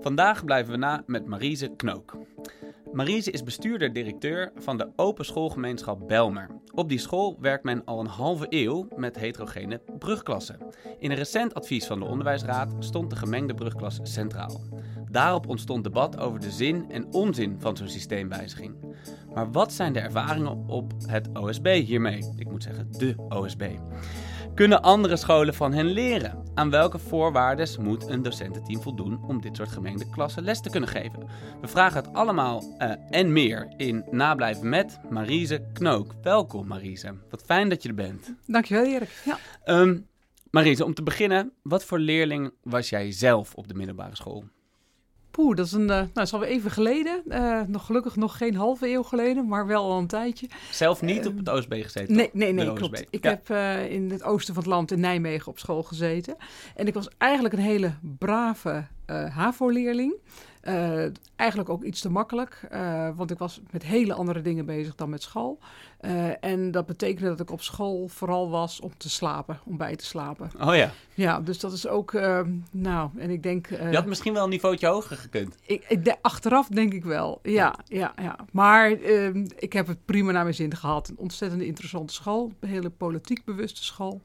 Vandaag blijven we na met Marise Knook. Marise is bestuurder-directeur van de Open Schoolgemeenschap Belmer. Op die school werkt men al een halve eeuw met heterogene brugklassen. In een recent advies van de Onderwijsraad stond de gemengde brugklas centraal. Daarop ontstond debat over de zin en onzin van zo'n systeemwijziging. Maar wat zijn de ervaringen op het OSB hiermee? Ik moet zeggen, de OSB. Kunnen andere scholen van hen leren? Aan welke voorwaarden moet een docententeam voldoen om dit soort gemengde klassen les te kunnen geven? We vragen het allemaal uh, en meer in Nablijven met Marise Knook. Welkom Marise, wat fijn dat je er bent. Dankjewel Erik. Ja. Um, Marise, om te beginnen, wat voor leerling was jij zelf op de middelbare school? Poeh, dat is, een, uh, nou, dat is alweer even geleden. Uh, nog gelukkig nog geen halve eeuw geleden, maar wel al een tijdje. Zelf niet op het OSB gezeten? Nee, nee, nee, klopt. Ik heb in het oosten van het land in Nijmegen op school gezeten. En ik was eigenlijk een hele brave HAVO-leerling. Uh, eigenlijk ook iets te makkelijk, uh, want ik was met hele andere dingen bezig dan met school. Uh, en dat betekende dat ik op school vooral was om te slapen, om bij te slapen. Oh ja. Ja, dus dat is ook, nou, en ik denk... Je had misschien wel een niveautje hoger gekund. Ik, ik de, achteraf denk ik wel, ja, ja, ja. Maar ehm, ik heb het prima naar mijn zin gehad. Een ontzettend interessante school, een hele politiek bewuste school.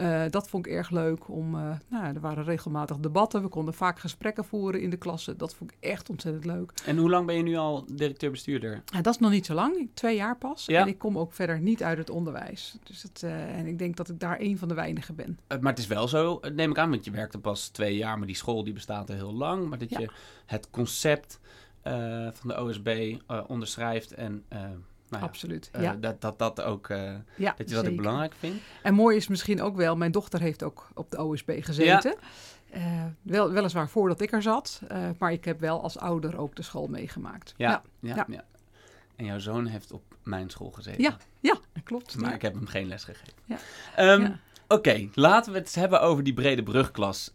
Uh, dat vond ik erg leuk. Om, uh, nou, er waren regelmatig debatten. We konden vaak gesprekken voeren in de klasse. Dat vond ik echt ontzettend leuk. En hoe lang ben je nu al directeur-bestuurder? Ja, dat is nog niet zo lang. Twee jaar pas. Ja. En ik kom ook verder niet uit het onderwijs. Dus het, uh, en ik denk dat ik daar een van de weinigen ben. maar het is wel zo, neem ik aan, want je werkte pas twee jaar. Maar die school die bestaat al heel lang. Maar dat ja. je het concept van de OSB onderschrijft en nou ja, Absoluut. Uh, ja. dat, dat dat ook uh, ja, dat je dat ook belangrijk vindt. En mooi is misschien ook wel, mijn dochter heeft ook op de OSB gezeten. Uh, wel, weliswaar voordat ik er zat, maar ik heb wel als ouder ook de school meegemaakt. Ja, ja, ja. En jouw zoon heeft op mijn school gezeten. Ja, ja klopt. Maar ik heb hem geen les gegeven. Ja. Um, Oké, okay, laten we het hebben over die brede brugklas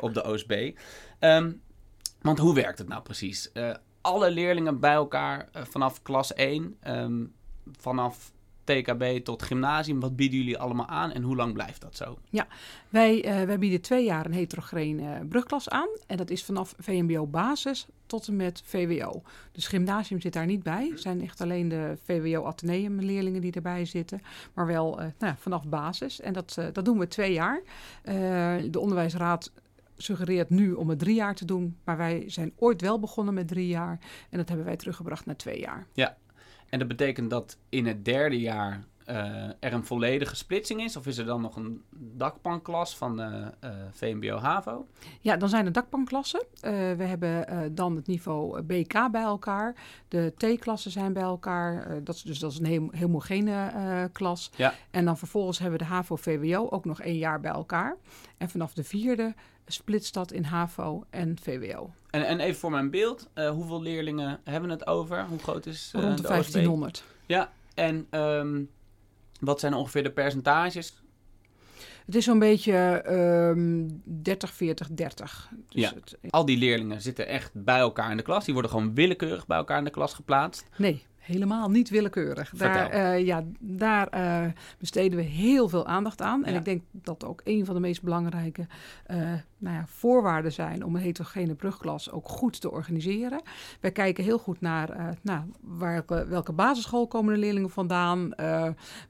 op de OSB. Um, want hoe werkt het nou precies? Alle leerlingen bij elkaar uh, vanaf klas 1, um, ehm, vanaf TKB tot gymnasium. Wat bieden jullie allemaal aan en hoe lang blijft dat zo? Ja, wij, uh, wij bieden twee jaar een heterogene uh, brugklas aan. En dat is vanaf VMBO basis tot en met VWO. Dus gymnasium zit daar niet bij. Het zijn echt alleen de VWO Atheneum leerlingen die erbij zitten. Maar wel nou vanaf basis. En dat, dat doen we twee jaar. de onderwijsraad suggereert nu om het drie jaar te doen. Maar wij zijn ooit wel begonnen met drie jaar. En dat hebben wij teruggebracht naar twee jaar. Ja, en dat betekent dat in het derde jaar uh, er een volledige splitsing is? Of is er dan nog een dakpanklas van uh, uh, VMBO-HAVO? Ja, dan zijn er dakpanklassen. we hebben dan het niveau BK bij elkaar. De T-klassen zijn bij elkaar. dat is, dus dat is een heel, homogene klas. Ja. En dan vervolgens hebben we de HAVO-VWO ook nog één jaar bij elkaar. En vanaf de vierde splitst dat in HAVO en VWO. En, en even voor mijn beeld, hoeveel leerlingen hebben we het over? Hoe groot is Rond de, de 1500. OSB? Ja, en... Um, wat zijn ongeveer de percentages? Het is zo'n beetje um, 30, 40, 30. Dus ja. Het, Al die leerlingen zitten echt bij elkaar in de klas. Die worden gewoon willekeurig bij elkaar in de klas geplaatst. Nee, helemaal niet willekeurig. Daar, uh, ja, daar uh, besteden we heel veel aandacht aan. En ja. ik denk dat ook een van de meest belangrijke uh, nou ja, voorwaarden zijn om een heterogene brugklas ook goed te organiseren. Wij kijken heel goed naar nou, waar, welke basisschool komen de leerlingen vandaan.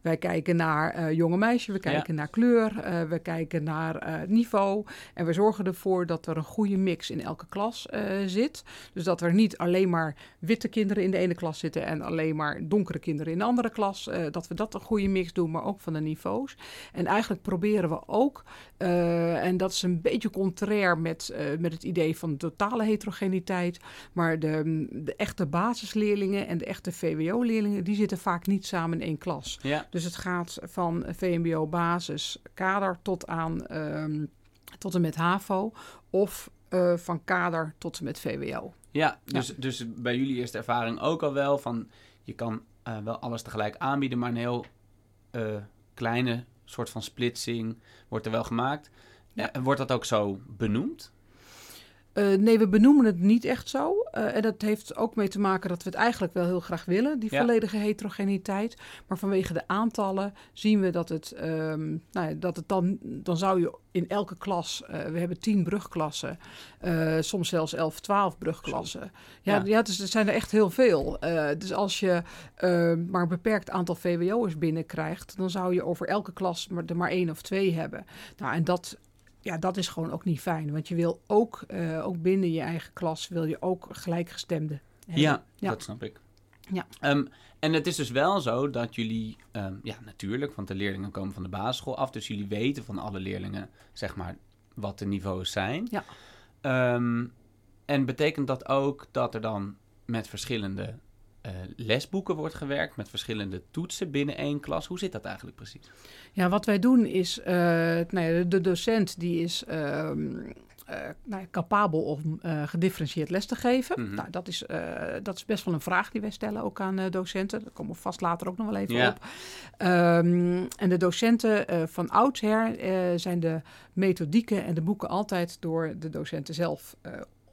wij kijken naar jonge meisjes, we kijken ja. naar kleur, we kijken naar niveau. En we zorgen ervoor dat er een goede mix in elke klas zit. Dus dat er niet alleen maar witte kinderen in de ene klas zitten en alleen maar donkere kinderen in de andere klas. Uh, dat we dat een goede mix doen, maar ook van de niveaus. En eigenlijk proberen we ook, uh, en dat is een beetje contrair met, uh, met het idee van totale heterogeniteit, maar de, de echte basisleerlingen en de echte VWO-leerlingen, die zitten vaak niet samen in één klas. Ja. Dus het gaat van VMBO basis kader tot aan um, tot en met HAVO of uh, van kader tot en met VWO. Ja, dus, ja. dus bij jullie eerste ervaring ook al wel van je kan uh, wel alles tegelijk aanbieden, maar een heel uh, kleine soort van splitsing wordt er wel gemaakt. Ja. wordt dat ook zo benoemd? Uh, nee, we benoemen het niet echt zo. Uh, en dat heeft ook mee te maken dat we het eigenlijk wel heel graag willen, die ja. volledige heterogeniteit. Maar vanwege de aantallen zien we dat het, um, nou ja, dat het dan, dan zou je in elke klas, uh, we hebben tien brugklassen, soms zelfs elf, twaalf brugklassen. Ja, ja. ja dus er zijn er echt heel veel. dus als je ehm, maar een beperkt aantal VWO'ers binnenkrijgt, dan zou je over elke klas maar, er maar één of twee hebben. Nou, en dat ja, dat is gewoon ook niet fijn. Want je wil ook, uh, ook binnen je eigen klas, wil je ook gelijkgestemde hebben. Ja, ja. dat snap ik. Ja. Um, en het is dus wel zo dat jullie, um, ja natuurlijk, want de leerlingen komen van de basisschool af. Dus jullie weten van alle leerlingen, zeg maar, wat de niveaus zijn. Ja. Um, en betekent dat ook dat er dan met verschillende uh, lesboeken wordt gewerkt met verschillende toetsen binnen één klas. Hoe zit dat eigenlijk precies? Ja, wat wij doen is, uh, nou ja, de docent die is uh, nou ja, capabel om gedifferentieerd les te geven. Mm nou, dat, is, dat is best wel een vraag die wij stellen ook aan docenten. Daar komen we vast later ook nog wel even op. Um, en de docenten van oudsher zijn de methodieken en de boeken altijd door de docenten zelf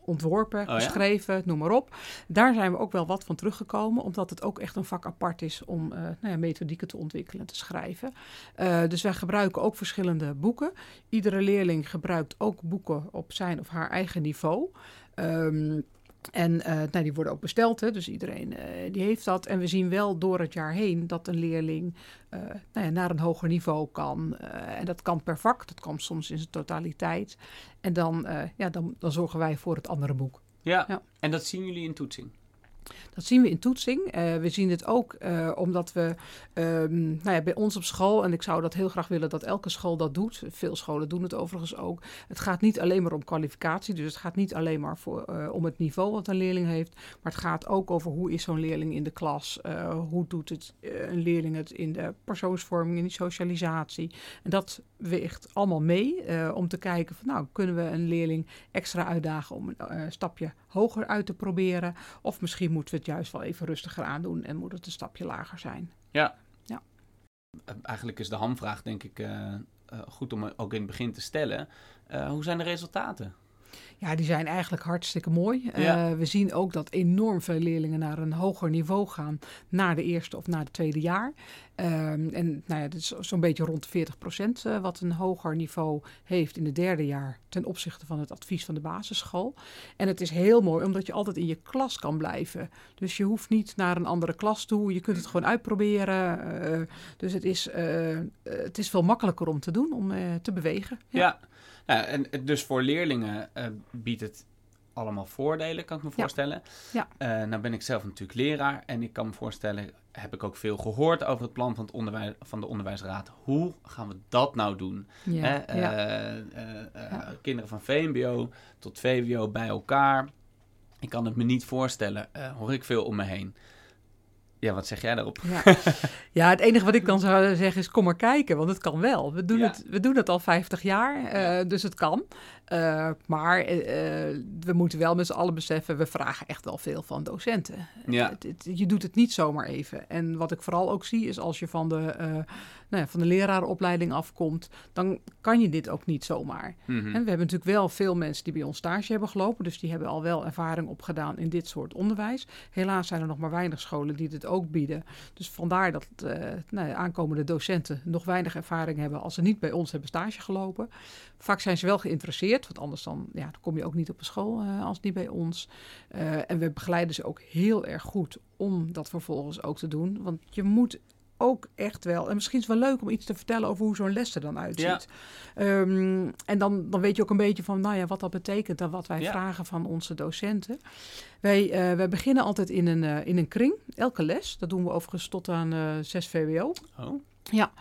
ontworpen, oh geschreven, noem maar op. Daar zijn we ook wel wat van teruggekomen, omdat het ook echt een vak apart is om uh, nou ja, methodieken te ontwikkelen en te schrijven. Uh, dus wij gebruiken ook verschillende boeken. Iedere leerling gebruikt ook boeken op zijn of haar eigen niveau. Um, en uh, nou, die worden ook besteld, hè, dus iedereen uh, die heeft dat. En we zien wel door het jaar heen dat een leerling uh, nou ja, naar een hoger niveau kan. en dat kan per vak, dat kan soms in zijn totaliteit. En dan, ja, dan, dan zorgen wij voor het andere boek. Ja, ja, en dat zien jullie in toetsing? Dat zien we in toetsing. Uh, we zien het ook uh, omdat we um, nou ja, bij ons op school, en ik zou dat heel graag willen dat elke school dat doet. Veel scholen doen het overigens ook. Het gaat niet alleen maar om kwalificatie, dus het gaat niet alleen maar voor, uh, om het niveau wat een leerling heeft, maar het gaat ook over hoe is zo'n leerling in de klas, hoe doet het, een leerling het in de persoonsvorming, in die socialisatie. En dat weegt allemaal mee om te kijken van nou, kunnen we een leerling extra uitdagen om een stapje hoger uit te proberen, of misschien moeten we het juist wel even rustiger aandoen en moet het een stapje lager zijn. Ja. ja. Eh, eigenlijk is de hamvraag denk ik uh, uh, goed om ook in het begin te stellen. Uh, hoe zijn de resultaten? Ja, die zijn eigenlijk hartstikke mooi. Ja. Uh, we zien ook dat enorm veel leerlingen naar een hoger niveau gaan na de eerste of na het tweede jaar. Um, en nou ja, dat is zo'n beetje rond de 40 procent uh, wat een hoger niveau heeft in het derde jaar ten opzichte van het advies van de basisschool. En het is heel mooi omdat je altijd in je klas kan blijven. Dus je hoeft niet naar een andere klas toe, je kunt het gewoon uitproberen. Uh, dus het is, het is veel makkelijker om te doen, om te bewegen. ja. ja. Ja, en dus voor leerlingen uh, biedt het allemaal voordelen, kan ik me voorstellen. Ja. ja. Uh, nou ben ik zelf natuurlijk leraar en ik kan me voorstellen, heb ik ook veel gehoord over het plan van, het onderwijs, van de onderwijsraad. Hoe gaan we dat nou doen? Ja. Uh, ja. Kinderen van VMBO tot VWO bij elkaar. Ik kan het me niet voorstellen, hoor ik veel om me heen. Ja, wat zeg jij daarop? Ja. ja, het enige wat ik dan zou zeggen is: kom maar kijken, want het kan wel. We doen, het, we doen het al 50 jaar, uh, dus het kan. Uh, maar uh, we moeten wel met z'n allen beseffen: we vragen echt wel veel van docenten. Ja. Het, het, je doet het niet zomaar even. En wat ik vooral ook zie, is als je van de, nou ja, van de lerarenopleiding afkomt, dan kan je dit ook niet zomaar. Mm -hmm. En we hebben natuurlijk wel veel mensen die bij ons stage hebben gelopen, dus die hebben al wel ervaring opgedaan in dit soort onderwijs. Helaas zijn er nog maar weinig scholen die dit ook bieden. Dus vandaar dat nou, aankomende docenten nog weinig ervaring hebben als ze niet bij ons hebben stage gelopen. Vaak zijn ze wel geïnteresseerd, want anders dan, ja, dan kom je ook niet op een school uh, als niet bij ons. Uh, en we begeleiden ze ook heel erg goed om dat vervolgens ook te doen. Want je moet ook echt wel. En misschien is het wel leuk om iets te vertellen over hoe zo'n les er dan uitziet. Ja. Um, en dan, dan weet je ook een beetje van, nou ja, wat dat betekent en wat wij ja. vragen van onze docenten. Wij, uh, wij beginnen altijd in een, uh, in een kring, elke les. Dat doen we overigens tot aan uh, 6 VWO. Oh. Ja,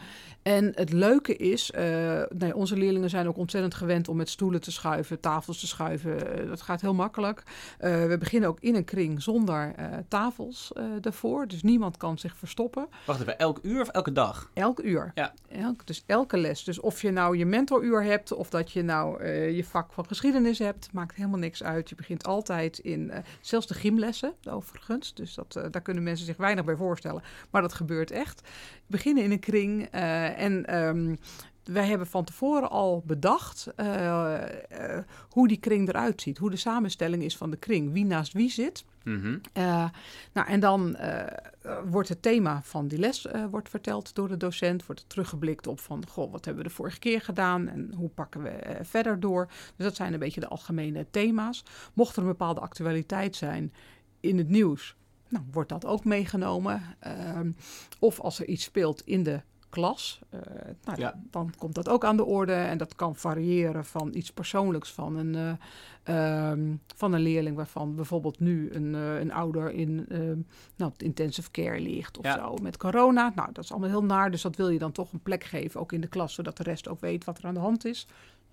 en het leuke is, uh, nee, onze leerlingen zijn ook ontzettend gewend om met stoelen te schuiven, tafels te schuiven. Uh, dat gaat heel makkelijk. Uh, we beginnen ook in een kring zonder tafels ervoor. Dus niemand kan zich verstoppen. Wacht even, elk uur of elke dag? Elk uur. Ja. Elk, dus elke les. Dus of je nou je mentoruur hebt of dat je nou je vak van geschiedenis hebt, maakt helemaal niks uit. Je begint altijd in, zelfs de gymlessen overigens. Dus dat, daar kunnen mensen zich weinig bij voorstellen. Maar dat gebeurt echt. We beginnen in een kring. En um, wij hebben van tevoren al bedacht hoe die kring eruit ziet. Hoe de samenstelling is van de kring. Wie naast wie zit. Mhm. nou, en dan wordt het thema van die les wordt verteld door de docent. Wordt er teruggeblikt op van, goh, wat hebben we de vorige keer gedaan en hoe pakken we verder door. Dus dat zijn een beetje de algemene thema's. Mocht er een bepaalde actualiteit zijn in het nieuws, nou, wordt dat ook meegenomen. Ehm, of als er iets speelt in de klas, uh, nou, dan komt dat ook aan de orde. En dat kan variëren van iets persoonlijks van een, uh, um, van een leerling, waarvan bijvoorbeeld nu een, uh, een ouder in uh, nou, intensive care ligt of zo met corona. Nou, dat is allemaal heel naar, dus dat wil je dan toch een plek geven, ook in de klas, zodat de rest ook weet wat er aan de hand is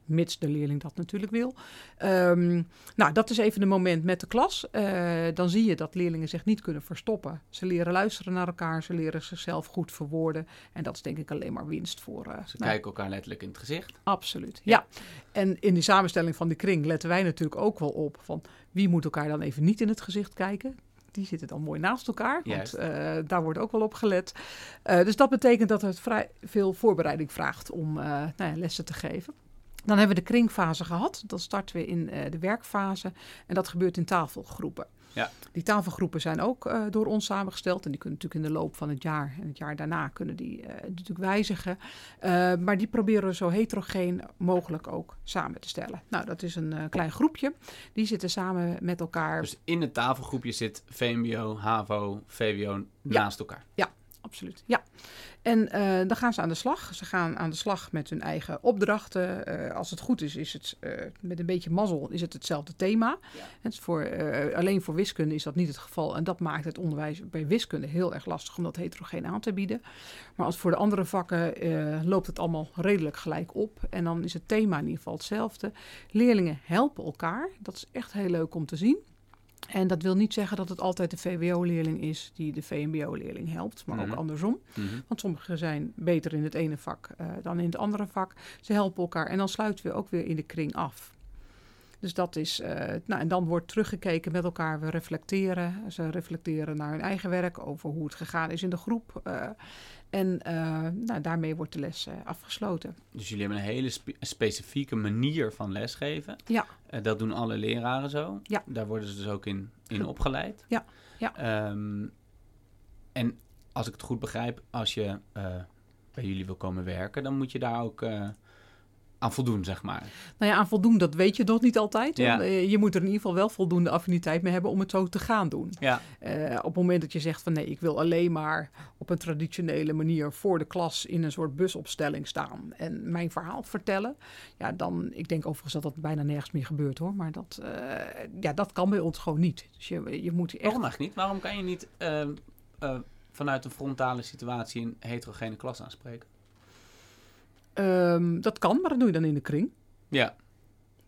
mits de leerling dat natuurlijk wil. Um, nou, dat is even een moment met de klas. Uh, dan zie je dat leerlingen zich niet kunnen verstoppen. Ze leren luisteren naar elkaar, ze leren zichzelf goed verwoorden. En dat is denk ik alleen maar winst voor. Uh, ze nou, kijken elkaar letterlijk in het gezicht. Absoluut, ja. En in die samenstelling van die kring letten wij natuurlijk ook wel op van wie moet elkaar dan even niet in het gezicht kijken die zitten dan mooi naast elkaar. Want uh, daar wordt ook wel op gelet. Uh, dus dat betekent dat het vrij veel voorbereiding vraagt om uh, nou ja, lessen te geven. Dan hebben we de kringfase gehad. Dan starten we in uh, de werkfase. En dat gebeurt in tafelgroepen. Ja. Die tafelgroepen zijn ook uh, door ons samengesteld. En die kunnen natuurlijk in de loop van het jaar en het jaar daarna kunnen die uh, natuurlijk wijzigen. maar die proberen we zo heterogeen mogelijk ook samen te stellen. Nou, dat is een klein groepje. Die zitten samen met elkaar. Dus in het tafelgroepje zit VMBO, HAVO, VWO naast elkaar? Ja, absoluut. Ja. En uh, dan gaan ze aan de slag. Ze gaan aan de slag met hun eigen opdrachten. Uh, als het goed is, is het uh, met een beetje mazzel is het hetzelfde thema. Ja. Het voor, alleen voor wiskunde is dat niet het geval. En dat maakt het onderwijs bij wiskunde heel erg lastig om dat heterogeen aan te bieden. Maar als voor de andere vakken loopt het allemaal redelijk gelijk op. En dan is het thema in ieder geval hetzelfde. Leerlingen helpen elkaar. Dat is echt heel leuk om te zien. En dat wil niet zeggen dat het altijd de VWO-leerling is die de VMBO-leerling helpt, maar ook mhm. andersom. Mhm. Want sommigen zijn beter in het ene vak uh, dan in het andere vak. Ze helpen elkaar en dan sluiten we ook weer in de kring af. Dus dat is, uh, nou, en dan wordt teruggekeken met elkaar. We reflecteren. Ze reflecteren naar hun eigen werk over hoe het gegaan is in de groep. Uh, en uh, nou, daarmee wordt de les afgesloten. Dus jullie hebben een hele spe specifieke manier van lesgeven. Ja. dat doen alle leraren zo. Ja. Daar worden ze dus ook in, in opgeleid. Ja. ja. Um, en als ik het goed begrijp, als je bij jullie wil komen werken, dan moet je daar ook aan voldoen, zeg maar. Nou ja, aan voldoen, dat weet je nog niet altijd. Ja. Eh, je moet er in ieder geval wel voldoende affiniteit mee hebben om het zo te gaan doen. Ja. Uh, op het moment dat je zegt van nee, ik wil alleen maar op een traditionele manier voor de klas in een soort busopstelling staan en mijn verhaal vertellen. Ja, dan, ik denk overigens dat dat bijna nergens meer gebeurt hoor. Maar dat, uh, ja, dat kan bij ons gewoon niet. Dus je, je moet echt... Waarom niet? Waarom kan je niet vanuit een frontale situatie een heterogene klas aanspreken? Um, dat kan, maar dat doe je dan in de kring. Ja.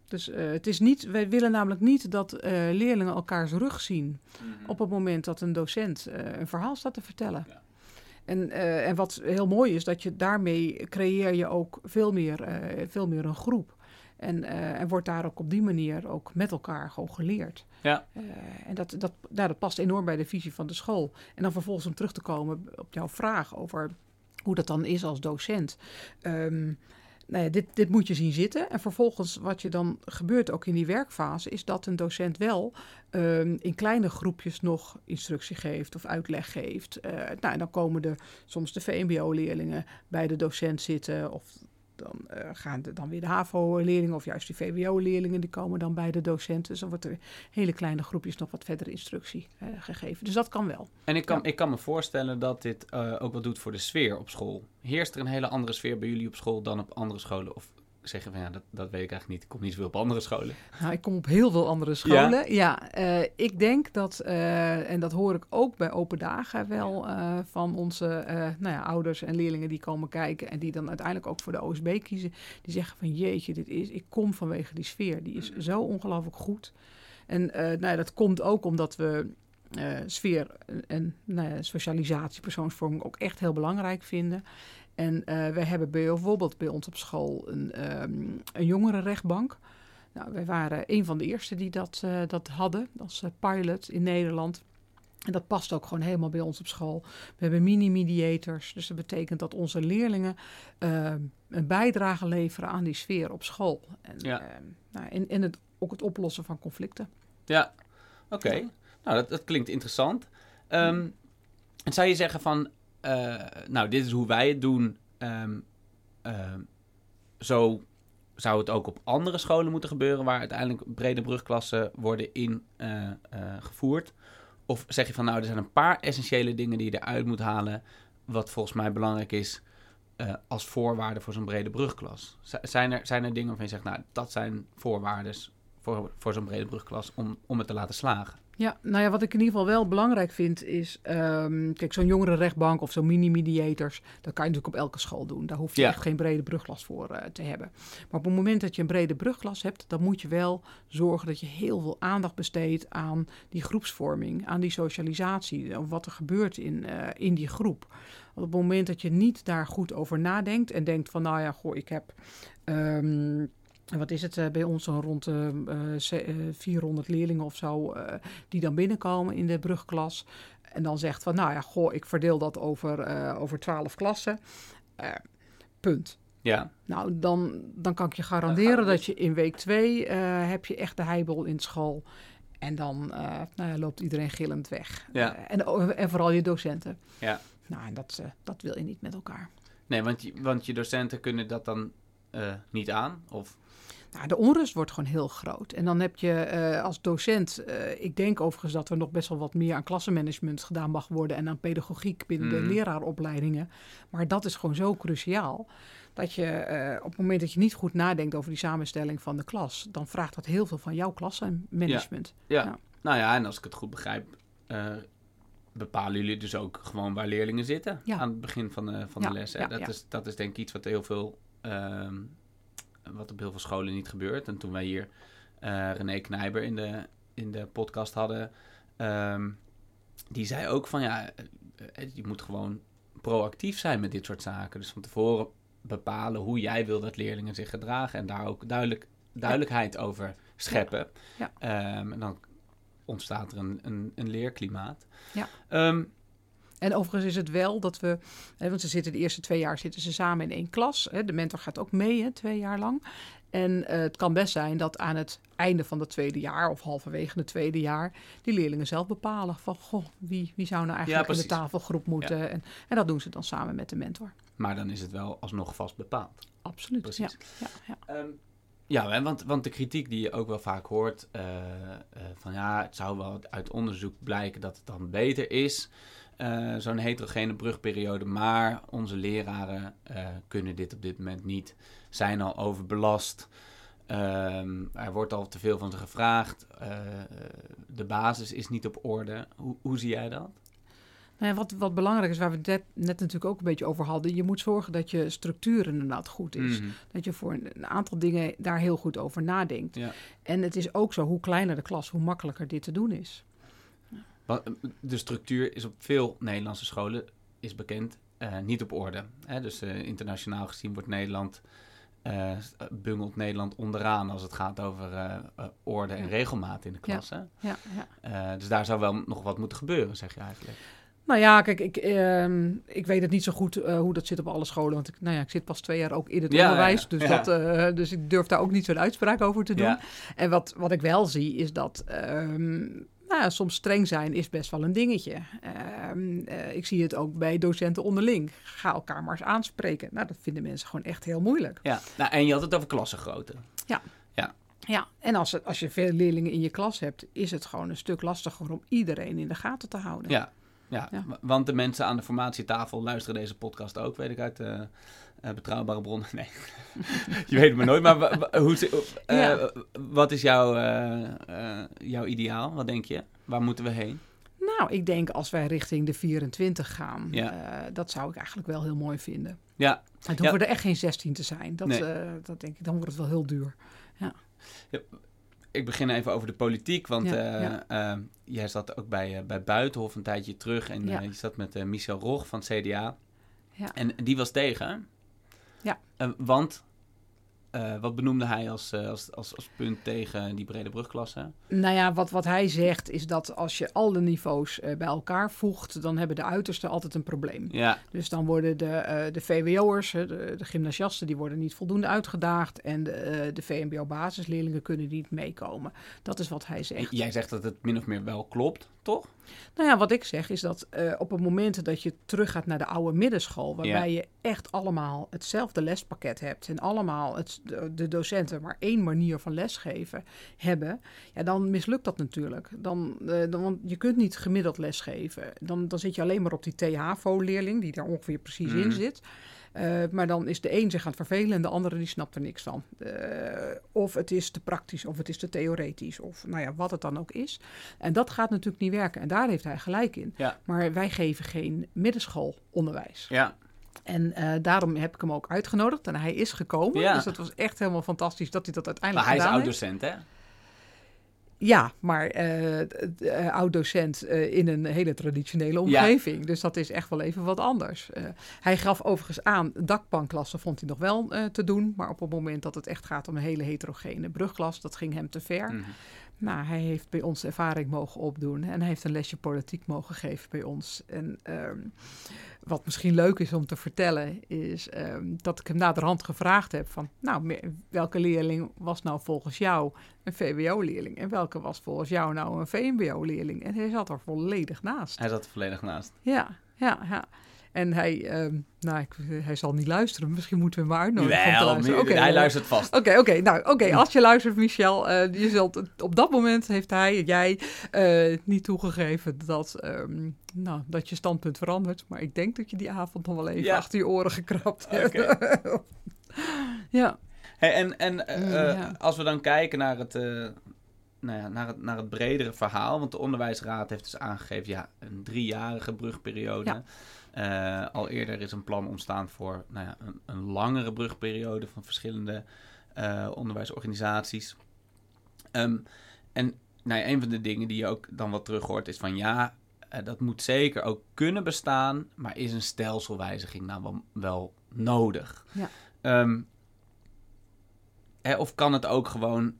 Dus uh, het is niet, wij willen namelijk niet dat uh, leerlingen elkaars rug zien mm-hmm. op het moment dat een docent uh, een verhaal staat te vertellen. Ja. En, en wat heel mooi is, dat je daarmee creëer je ook veel meer, veel meer een groep. En, en wordt daar ook op die manier ook met elkaar gewoon geleerd. Ja. en dat, dat, nou, dat past enorm bij de visie van de school. En dan vervolgens om terug te komen op jouw vraag over hoe dat dan is als docent. Um, nou ja, dit, dit moet je zien zitten. En vervolgens, wat je dan gebeurt ook in die werkfase, is dat een docent wel um, in kleine groepjes nog instructie geeft of uitleg geeft. Uh, nou, en dan komen er soms de VMBO-leerlingen bij de docent zitten, of dan uh, gaan de, dan weer de HAVO-leerlingen of juist de VWO-leerlingen, die komen dan bij de docenten. Dus dan wordt er hele kleine groepjes nog wat verder instructie uh, gegeven. Dus dat kan wel. En ik kan, ik kan me voorstellen dat dit uh, ook wat doet voor de sfeer op school. Heerst er een hele andere sfeer bij jullie op school dan op andere scholen? Of zeggen van ja, dat, dat weet ik eigenlijk niet. Ik kom niet zoveel op andere scholen. Nou, ik kom op heel veel andere scholen. Ja, ja uh, ik denk dat, uh, en dat hoor ik ook bij open dagen wel uh, van onze nou ja, ouders en leerlingen die komen kijken en die dan uiteindelijk ook voor de OSB kiezen. Die zeggen van jeetje, dit is, ik kom vanwege die sfeer. Die is zo ongelooflijk goed. En nou ja, dat komt ook omdat we sfeer en nou ja, socialisatie, persoonsvorming ook echt heel belangrijk vinden. En uh, we hebben bijvoorbeeld bij ons op school een, um, een jongerenrechtbank. Nou, wij waren een van de eerste die dat, uh, dat hadden als uh, pilot in Nederland. En dat past ook gewoon helemaal bij ons op school. We hebben mini-mediators. Dus dat betekent dat onze leerlingen uh, een bijdrage leveren aan die sfeer op school. En, ja. uh, nou, het, ook het oplossen van conflicten. Ja, oké. Okay. Nou, dat, dat, klinkt interessant. Um, en zou je zeggen van, uh, nou, dit is hoe wij het doen. Um, zo zou het ook op andere scholen moeten gebeuren... waar uiteindelijk brede brugklassen worden ingevoerd? Of zeg je van nou, er zijn een paar essentiële dingen die je eruit moet halen, wat volgens mij belangrijk is als voorwaarde voor zo'n brede brugklas? zijn, er, zijn er dingen waarvan je zegt, nou, dat zijn voorwaarden voor, voor zo'n brede brugklas om, om het te laten slagen? Ja, nou ja, wat ik in ieder geval wel belangrijk vind is... Um, kijk, zo'n jongerenrechtbank of zo'n mini-mediators... dat kan je natuurlijk op elke school doen. Daar hoef je echt geen brede brugklas voor uh, te hebben. Maar op het moment dat je een brede brugklas hebt... dan moet je wel zorgen dat je heel veel aandacht besteedt... aan die groepsvorming, aan die socialisatie... wat er gebeurt in, uh, in die groep. Want op het moment dat je niet daar goed over nadenkt... en denkt van, nou ja, goh, ik heb... Um, wat is het uh, bij ons zo rond de uh, 400 leerlingen of zo die dan binnenkomen in de brugklas. En dan zegt van, nou ja, goh, ik verdeel dat over, over 12 klassen. punt. Ja. Nou, dan, dan kan ik je garanderen dat je in week 2 heb je echt de heibel in school. En dan nou ja, loopt iedereen gillend weg. Ja. en, en vooral je docenten. Ja. Nou, en dat, dat wil je niet met elkaar. Nee, want je, want je docenten kunnen dat dan niet aan? Of nou, de onrust wordt gewoon heel groot. En dan heb je uh, als docent, uh, ik denk overigens dat er nog best wel wat meer aan klassenmanagement gedaan mag worden en aan pedagogiek binnen mm. de leraaropleidingen. Maar dat is gewoon zo cruciaal. Dat je uh, op het moment dat je niet goed nadenkt over die samenstelling van de klas, dan vraagt dat heel veel van jouw klassenmanagement. Ja. Ja. ja. nou ja, en als ik het goed begrijp, bepalen jullie dus ook gewoon waar leerlingen zitten ja. aan het begin van de, van de les. Hè? dat, Is, dat is denk ik iets wat heel veel ehm, wat op heel veel scholen niet gebeurt. En toen wij hier uh, René Knijber in de, in de podcast hadden, um, die zei ook van ja, eh, eh, je moet gewoon proactief zijn met dit soort zaken. Dus van tevoren bepalen hoe jij wil dat leerlingen zich gedragen en daar ook duidelijk, duidelijkheid ja. over scheppen. Ja. Um, en dan ontstaat er een, een, een leerklimaat. Ja. Um, en overigens is het wel dat we, hè, want ze zitten de eerste twee jaar zitten ze samen in één klas. Hè, de mentor gaat ook mee, hè, twee jaar lang. En uh, het kan best zijn dat aan het einde van het tweede jaar of halverwege het tweede jaar die leerlingen zelf bepalen van goh, wie, wie zou nou eigenlijk ja, in de tafelgroep moeten. Ja. En, en dat doen ze dan samen met de mentor. Maar dan is het wel alsnog vast bepaald. Absoluut. Precies. Ja, ja, ja. Um, ja, want, want de kritiek die je ook wel vaak hoort, uh, uh, van ja, het zou wel uit onderzoek blijken dat het dan beter is. Uh, zo'n heterogene brugperiode. Maar onze leraren uh, kunnen dit op dit moment niet, zijn al overbelast. Um, er wordt al te veel van ze gevraagd. Uh, de basis is niet op orde. Hoe, hoe zie jij dat? Nou ja, wat, wat belangrijk is, waar we het net, net, natuurlijk ook een beetje over hadden, je moet zorgen dat je structuur inderdaad goed is. Mm -hmm. Dat je voor een, een, aantal dingen daar heel goed over nadenkt. Ja. En het is ook zo, hoe kleiner de klas, hoe makkelijker dit te doen is. De structuur is op veel Nederlandse scholen is bekend uh, niet op orde. Hè? Dus uh, internationaal gezien wordt Nederland, uh, bungelt Nederland onderaan als het gaat over orde en regelmaat in de klas. Ja. Ja, ja. dus daar zou wel nog wat moeten gebeuren, zeg je eigenlijk. Nou ja, kijk, ik, uh, ik weet het niet zo goed uh, hoe dat zit op alle scholen. Want ik, nou ja, ik zit pas twee jaar ook in het ja, onderwijs. Ja, dus, ja. Dat, uh, dus ik durf daar ook niet zo'n uitspraak over te doen. En wat, wat ik wel zie, is dat um, nou ja, soms streng zijn is best wel een dingetje. Uh, ik zie het ook bij docenten onderling. Ga elkaar maar eens aanspreken. Nou, dat vinden mensen gewoon echt heel moeilijk. Ja, nou, en je had het over klassengrootte. Ja. Ja. Ja, en als, het, als je veel leerlingen in je klas hebt, is het gewoon een stuk lastiger om iedereen in de gaten te houden. Ja, ja, ja. want de mensen aan de formatietafel luisteren deze podcast ook, weet ik uit uh, uh, betrouwbare bronnen. Nee, je weet het maar nooit. Maar hoe, uh, ja. wat is jouw, jouw ideaal? Wat denk je? Waar moeten we heen? Nou, ik denk als wij richting de 24 gaan, ja. dat zou ik eigenlijk wel heel mooi vinden. Ja. Het hoeven er echt geen 16 te zijn. Dat, nee. dat denk ik, dan wordt het wel heel duur. Ja ik begin even over de politiek, want ja, ja. Uh, jij zat ook bij, uh, bij Buitenhof een tijdje terug en je zat met Michel Rog van het CDA. Ja. En die was tegen. Ja. want uh, wat benoemde hij als, uh, als, als, als, punt tegen die brede brugklasse? Nou ja, wat, wat hij zegt is dat als je alle niveaus uh, bij elkaar voegt, dan hebben de uitersten altijd een probleem. Ja. Dus dan worden de, de VWO'ers, de, de gymnasiasten, die worden niet voldoende uitgedaagd. En de, de VMBO-basisleerlingen kunnen niet meekomen. Dat is wat hij zegt. Jij zegt dat het min of meer wel klopt, toch? Nou ja, wat ik zeg is dat op het moment dat je teruggaat naar de oude middenschool, waarbij je echt allemaal hetzelfde lespakket hebt en allemaal het, de, docenten maar één manier van lesgeven hebben, ja, dan mislukt dat natuurlijk. Dan, uh, dan, want je kunt niet gemiddeld lesgeven. Dan, dan zit je alleen maar op die THAVO-leerling, die daar ongeveer precies in mhm. zit. Uh, maar dan is de een zich aan het vervelen en de andere die snapt er niks van. Uh, of het is te praktisch, of het is te theoretisch, of nou ja, wat het dan ook is. En dat gaat natuurlijk niet werken. En daar heeft hij gelijk in. Ja. Maar wij geven geen middenschoolonderwijs. Ja. En uh, daarom heb ik hem ook uitgenodigd. En hij is gekomen. Ja. Dus dat was echt helemaal fantastisch dat hij dat uiteindelijk maar hij gedaan is oud-docent, hè? Ja, maar uh, uh, oud-docent uh, in een hele traditionele omgeving. Ja. Dus dat is echt wel even wat anders. hij gaf overigens aan, dakpanklassen vond hij nog wel te doen. Maar op het moment dat het echt gaat om een hele heterogene brugklas, dat ging hem te ver. Mm -hmm. Nou, hij heeft bij ons ervaring mogen opdoen en hij heeft een lesje politiek mogen geven bij ons. En um, wat misschien leuk is om te vertellen, is um, dat ik hem naderhand gevraagd heb van, nou, welke leerling was nou volgens jou een VWO-leerling en welke was volgens jou nou een VMBO-leerling? En hij zat er volledig naast. Hij zat er volledig naast. Ja, ja, ja. En hij, um, nou, ik, hij zal niet luisteren. Misschien moeten we hem maar uitnodigen. Wel, om te luisteren. okay, hij luistert vast. Oké, okay, oké. Okay, nou, oké. als je luistert, Michel, uh, je zult, op dat moment heeft hij, jij, uh, niet toegegeven dat, um, nou, dat je standpunt verandert. Maar ik denk dat je die avond nog wel even ja. achter je oren gekrapt hebt. ja. Hey, en en uh, Mm, ja. als we dan kijken naar het, nou ja, naar, het, naar het bredere verhaal. Want de onderwijsraad heeft dus aangegeven, ja, een driejarige brugperiode. Ja. Uh, al eerder is een plan ontstaan voor nou ja, een, een, langere brugperiode van verschillende uh, onderwijsorganisaties. Um, en nou ja, een van de dingen die je ook dan wat terug hoort is van ja, uh, dat moet zeker ook kunnen bestaan, maar is een stelselwijziging nou wel, wel nodig? Ja. Um, hè, of kan het ook gewoon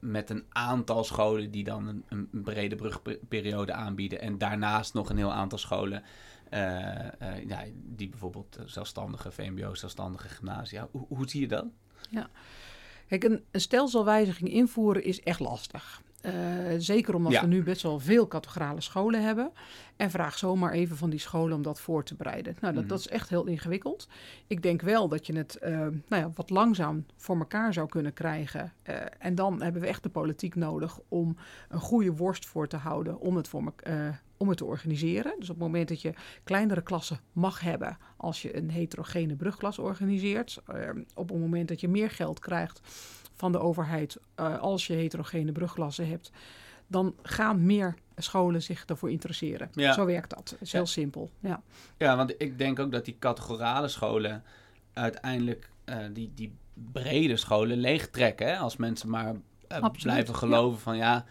met een aantal scholen die dan een, een brede brugperiode aanbieden en daarnaast nog een heel aantal scholen ja, die bijvoorbeeld zelfstandige VMBO, zelfstandige gymnasia. Hoe, hoe zie je dat? Ja, kijk, een, een stelselwijziging invoeren is echt lastig. Uh, zeker omdat Ja. we nu best wel veel categorale scholen hebben. En vraag zomaar even van die scholen om dat voor te bereiden. Nou, dat, Mhm. dat is echt heel ingewikkeld. Ik denk wel dat je het uh, nou ja, wat langzaam voor elkaar zou kunnen krijgen. Uh, en dan hebben we echt de politiek nodig om een goede worst voor te houden om het, voor me, om het te organiseren. Dus op het moment dat je kleinere klassen mag hebben als je een heterogene brugklas organiseert. Uh, op het moment dat je meer geld krijgt van de overheid uh, als je heterogene brugklassen hebt, dan gaan meer scholen zich daarvoor interesseren. Ja. Zo werkt dat. Het is heel Ja. simpel. Ja. Ja, want ik denk ook dat die categorale scholen uiteindelijk eh, die, die brede scholen leegtrekken. Hè? Als mensen maar eh, blijven ja. geloven van ja,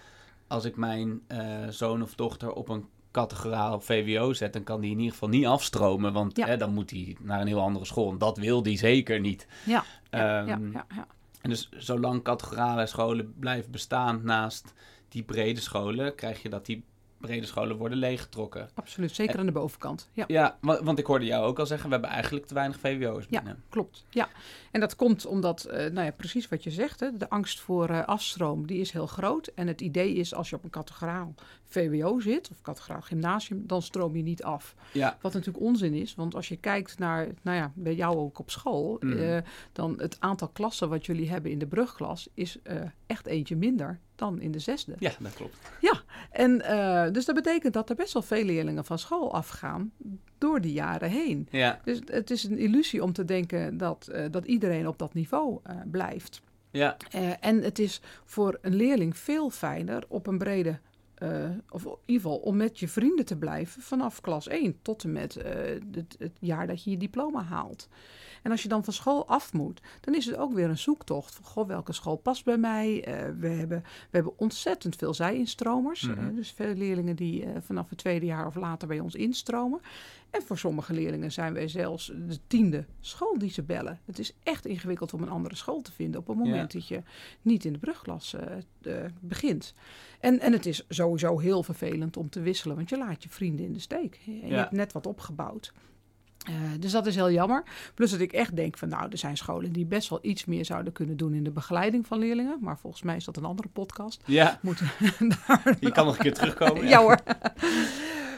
als ik mijn eh, zoon of dochter op een categoraal VWO zet, dan kan die in ieder geval niet afstromen, want Ja. hè, dan moet hij naar een heel andere school. En dat wil die zeker niet. Ja, ja, ja, Ehm, ja, ja. En dus zolang categorale scholen blijven bestaan naast die brede scholen, krijg je dat die brede scholen worden leeggetrokken. absoluut. Zeker aan de bovenkant. Ja. Ja, wa- want ik hoorde jou ook al zeggen, we hebben eigenlijk te weinig VWO's Ja. binnen. Klopt, ja. En dat komt omdat, eh, nou ja, precies wat je zegt, hè, de angst voor eh, afstroom, die is heel groot. En het idee is, als je op een categoraal VWO zit, of categoraal gymnasium, dan stroom je niet af. Ja, Wat natuurlijk onzin is, want als je kijkt naar, nou ja, bij jou ook op school, Mm. eh, dan het aantal klassen wat jullie hebben in de brugklas is echt eentje minder dan in de zesde. ja, dat klopt. En eh, dus dat betekent dat er best wel veel leerlingen van school afgaan door die jaren heen. Ja, Dus het is een illusie om te denken dat, eh, dat iedereen op dat niveau eh, blijft. ja, en het is voor een leerling veel fijner op een brede, of in ieder geval om met je vrienden te blijven vanaf klas 1 tot en met het, het jaar dat je je diploma haalt. En als je dan van school af moet, dan is het ook weer een zoektocht. Van, goh, welke school past bij mij? Uh, we, hebben, we hebben ontzettend veel zij-instromers. Mm dus veel leerlingen die vanaf het tweede jaar of later bij ons instromen. En voor sommige leerlingen zijn wij zelfs de tiende school die ze bellen. Het is echt ingewikkeld om een andere school te vinden op het moment dat je niet in de brugklas begint. En, en het is sowieso heel vervelend om te wisselen, want je laat je vrienden in de steek. En je hebt net wat opgebouwd. Uh, dus dat is heel jammer. Plus dat ik echt denk van nou, er zijn scholen die best wel iets meer zouden kunnen doen in de begeleiding van leerlingen. Maar volgens mij is dat een andere podcast. Ja, Moeten je kan nog een keer terugkomen. ja hoor.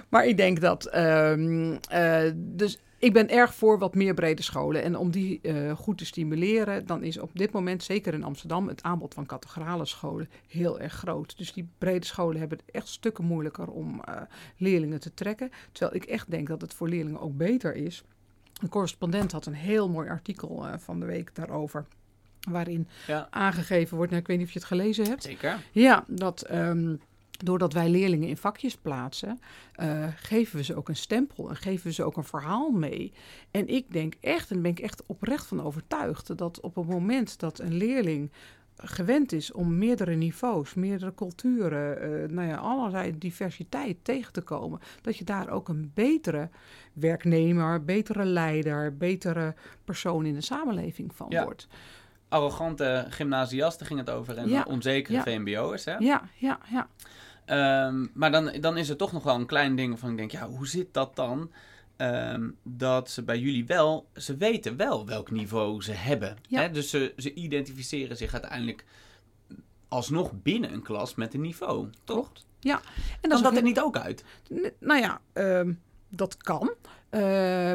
Maar ik denk dat. Um, uh, dus ik ben erg voor wat meer brede scholen. En om die uh, goed te stimuleren, dan is op dit moment, zeker in Amsterdam, het aanbod van catedrale scholen heel erg groot. Dus die brede scholen hebben het echt stukken moeilijker om uh, leerlingen te trekken. Terwijl ik echt denk dat het voor leerlingen ook beter is. Een correspondent had een heel mooi artikel uh, van de week daarover. Waarin ja. aangegeven wordt, nou, ik weet niet of je het gelezen hebt. Zeker. Ja, dat. Um, doordat wij leerlingen in vakjes plaatsen, uh, geven we ze ook een stempel en geven we ze ook een verhaal mee. En ik denk echt, en ben ik echt oprecht van overtuigd, dat op het moment dat een leerling gewend is om meerdere niveaus, meerdere culturen, uh, nou ja, allerlei diversiteit tegen te komen, dat je daar ook een betere werknemer, betere leider, betere persoon in de samenleving van wordt arrogante gymnasiasten ging het over en ja, onzekere ja. VMBO'ers. Hè? Ja, ja, ja. Um, maar dan, dan is er toch nog wel een klein ding van ik denk, ja, hoe zit dat dan? Um, dat ze bij jullie wel, ze weten wel welk niveau ze hebben. Hè? Dus ze, ze identificeren zich uiteindelijk alsnog binnen een klas met een niveau, toch? Ja. En dan dat er niet ook uit? nou ja, um, dat kan. Uh,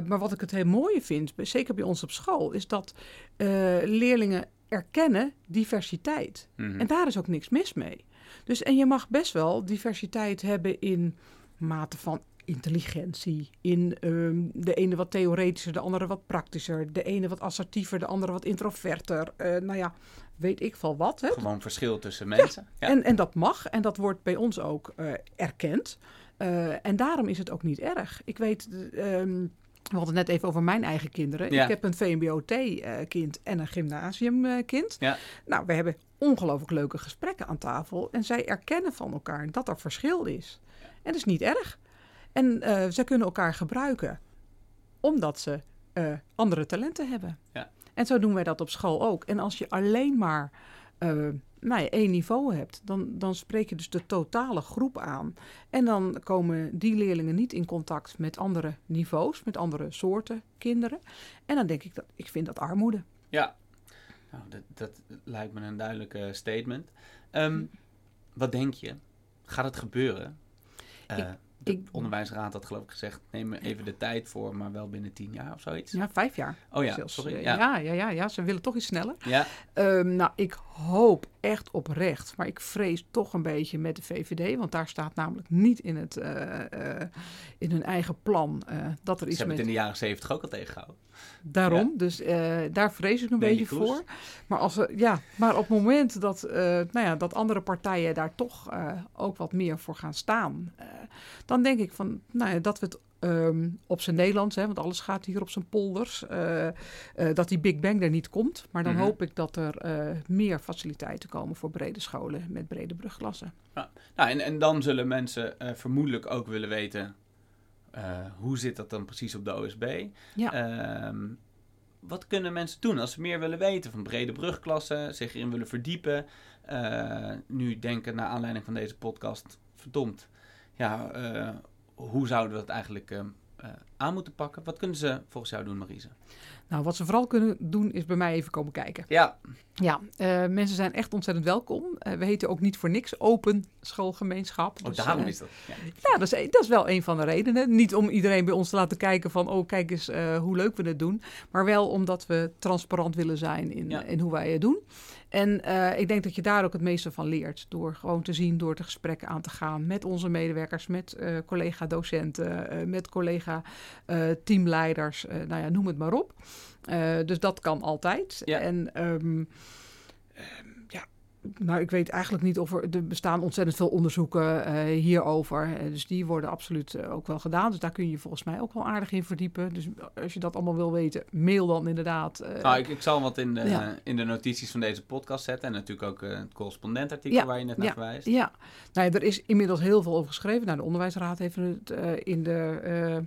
maar wat ik het heel mooie vind, zeker bij ons op school, is dat uh, leerlingen erkennen diversiteit. Mm -hmm. En daar is ook niks mis mee. Dus en je mag best wel diversiteit hebben in mate van intelligentie. In um, de ene wat theoretischer, de andere wat praktischer. De ene wat assertiever, de andere wat introverter. Uh, nou ja, weet ik van wat. Hè? Gewoon verschil tussen mensen. Ja, ja. En, en dat mag. En dat wordt bij ons ook uh, erkend. Uh, en daarom is het ook niet erg. Ik weet... Um, we hadden het net even over mijn eigen kinderen. Ja. Ik heb een VMBOT-kind en een gymnasiumkind. Ja. Nou, we hebben ongelooflijk leuke gesprekken aan tafel. En zij erkennen van elkaar dat er verschil is. En dat is niet erg. En uh, ze kunnen elkaar gebruiken omdat ze uh, andere talenten hebben. Ja. En zo doen wij dat op school ook. En als je alleen maar uh, nou ja, één niveau hebt, dan, dan spreek je dus de totale groep aan. En dan komen die leerlingen niet in contact met andere niveaus, met andere soorten kinderen. En dan denk ik dat ik vind dat armoede. Ja, nou, dat, dat lijkt me een duidelijke statement. Um, wat denk je? Gaat het gebeuren? Uh, de ik, onderwijsraad had geloof ik gezegd, neem even de tijd voor, maar wel binnen tien jaar of zoiets. Ja, vijf jaar. Oh ja, sorry. Ja. Ja, ja, ja, ja, ze willen toch iets sneller. Ja. Um, nou, ik hoop echt oprecht, maar ik vrees toch een beetje met de VVD, want daar staat namelijk niet in, het, uh, uh, in hun eigen plan dat er iets Ze hebben het in de jaren zeventig ook al tegengehouden. Daarom, ja. dus daar vrees ik een beetje voor. Maar, als we, ja, maar op het moment dat, nou ja, dat andere partijen daar toch ook wat meer voor gaan staan, dan denk ik van, nou ja, dat we het Um, op zijn Nederlands, hè, want alles gaat hier op zijn polders, dat die Big Bang er niet komt. Maar dan mm -hmm. hoop ik dat er meer faciliteiten komen voor brede scholen met brede brugklassen. Ja. Nou, en, en dan zullen mensen vermoedelijk ook willen weten, hoe zit dat dan precies op de OSB? Ja. Um, wat kunnen mensen doen als ze meer willen weten van brede brugklassen, zich erin willen verdiepen? nu denken naar aanleiding van deze podcast, verdomd, ja hoe zouden we dat eigenlijk uh, uh, aan moeten pakken? Wat kunnen ze volgens jou doen, Marise? Nou, wat ze vooral kunnen doen is bij mij even komen kijken. Ja. Ja, uh, mensen zijn echt ontzettend welkom. Uh, we heten ook niet voor niks open schoolgemeenschap. Oh, dus, daarom is dat. Ja, ja dat, is, dat is wel een van de redenen. Niet om iedereen bij ons te laten kijken van, oh kijk eens hoe leuk we het doen. Maar wel omdat we transparant willen zijn in, ja. in hoe wij het doen. En uh, ik denk dat je daar ook het meeste van leert. Door gewoon te zien, door de gesprekken aan te gaan met onze medewerkers, met uh, collega-docenten, uh, met collega-teamleiders, nou ja, noem het maar op. dus dat kan altijd. Ja. En um, ja, nou, ik weet eigenlijk niet of er, er bestaan ontzettend veel onderzoeken uh, hierover. dus die worden absoluut ook wel gedaan. Dus daar kun je volgens mij ook wel aardig in verdiepen. Dus als je dat allemaal wil weten, mail dan inderdaad. nou, ik, ik, zal wat in de, in de notities van deze podcast zetten. En natuurlijk ook het correspondentartikel waar je net naar verwijst. Ja, nou, er is inmiddels heel veel over geschreven. Nou, de Onderwijsraad heeft het in de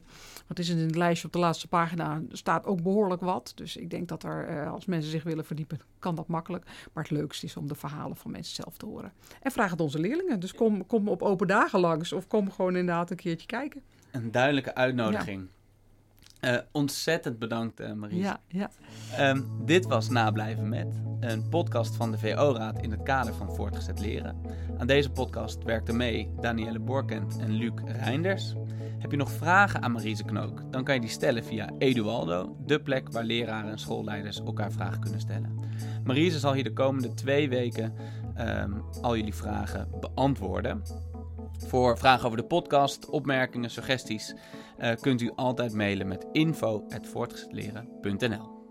wat is het in het lijstje op de laatste pagina? staat ook behoorlijk wat. Dus ik denk dat er, als mensen zich willen verdiepen, kan dat makkelijk. Maar het leukste is om de verhalen van mensen zelf te horen. En vraag het onze leerlingen. Dus kom, kom op open dagen langs of kom gewoon inderdaad een keertje kijken. Een duidelijke uitnodiging. Uh, ontzettend bedankt, uh, Maries. Ja, ja. Um, dit was Nablijven met, een podcast van de VO-raad in het kader van voortgezet leren. Aan deze podcast werkten mee Danielle Borkent en Luc Reinders. Heb je nog vragen aan Marise Knook? Dan kan je die stellen via Edualdo, de plek waar leraren en schoolleiders elkaar vragen kunnen stellen. Marise zal hier de komende twee weken um, al jullie vragen beantwoorden. Voor vragen over de podcast, opmerkingen, suggesties uh, kunt u altijd mailen met info.voortgezetleren.nl